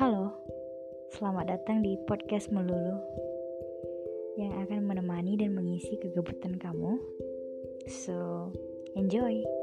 Halo, selamat datang di podcast Melulu yang akan menemani dan mengisi kegabutan kamu. So, enjoy!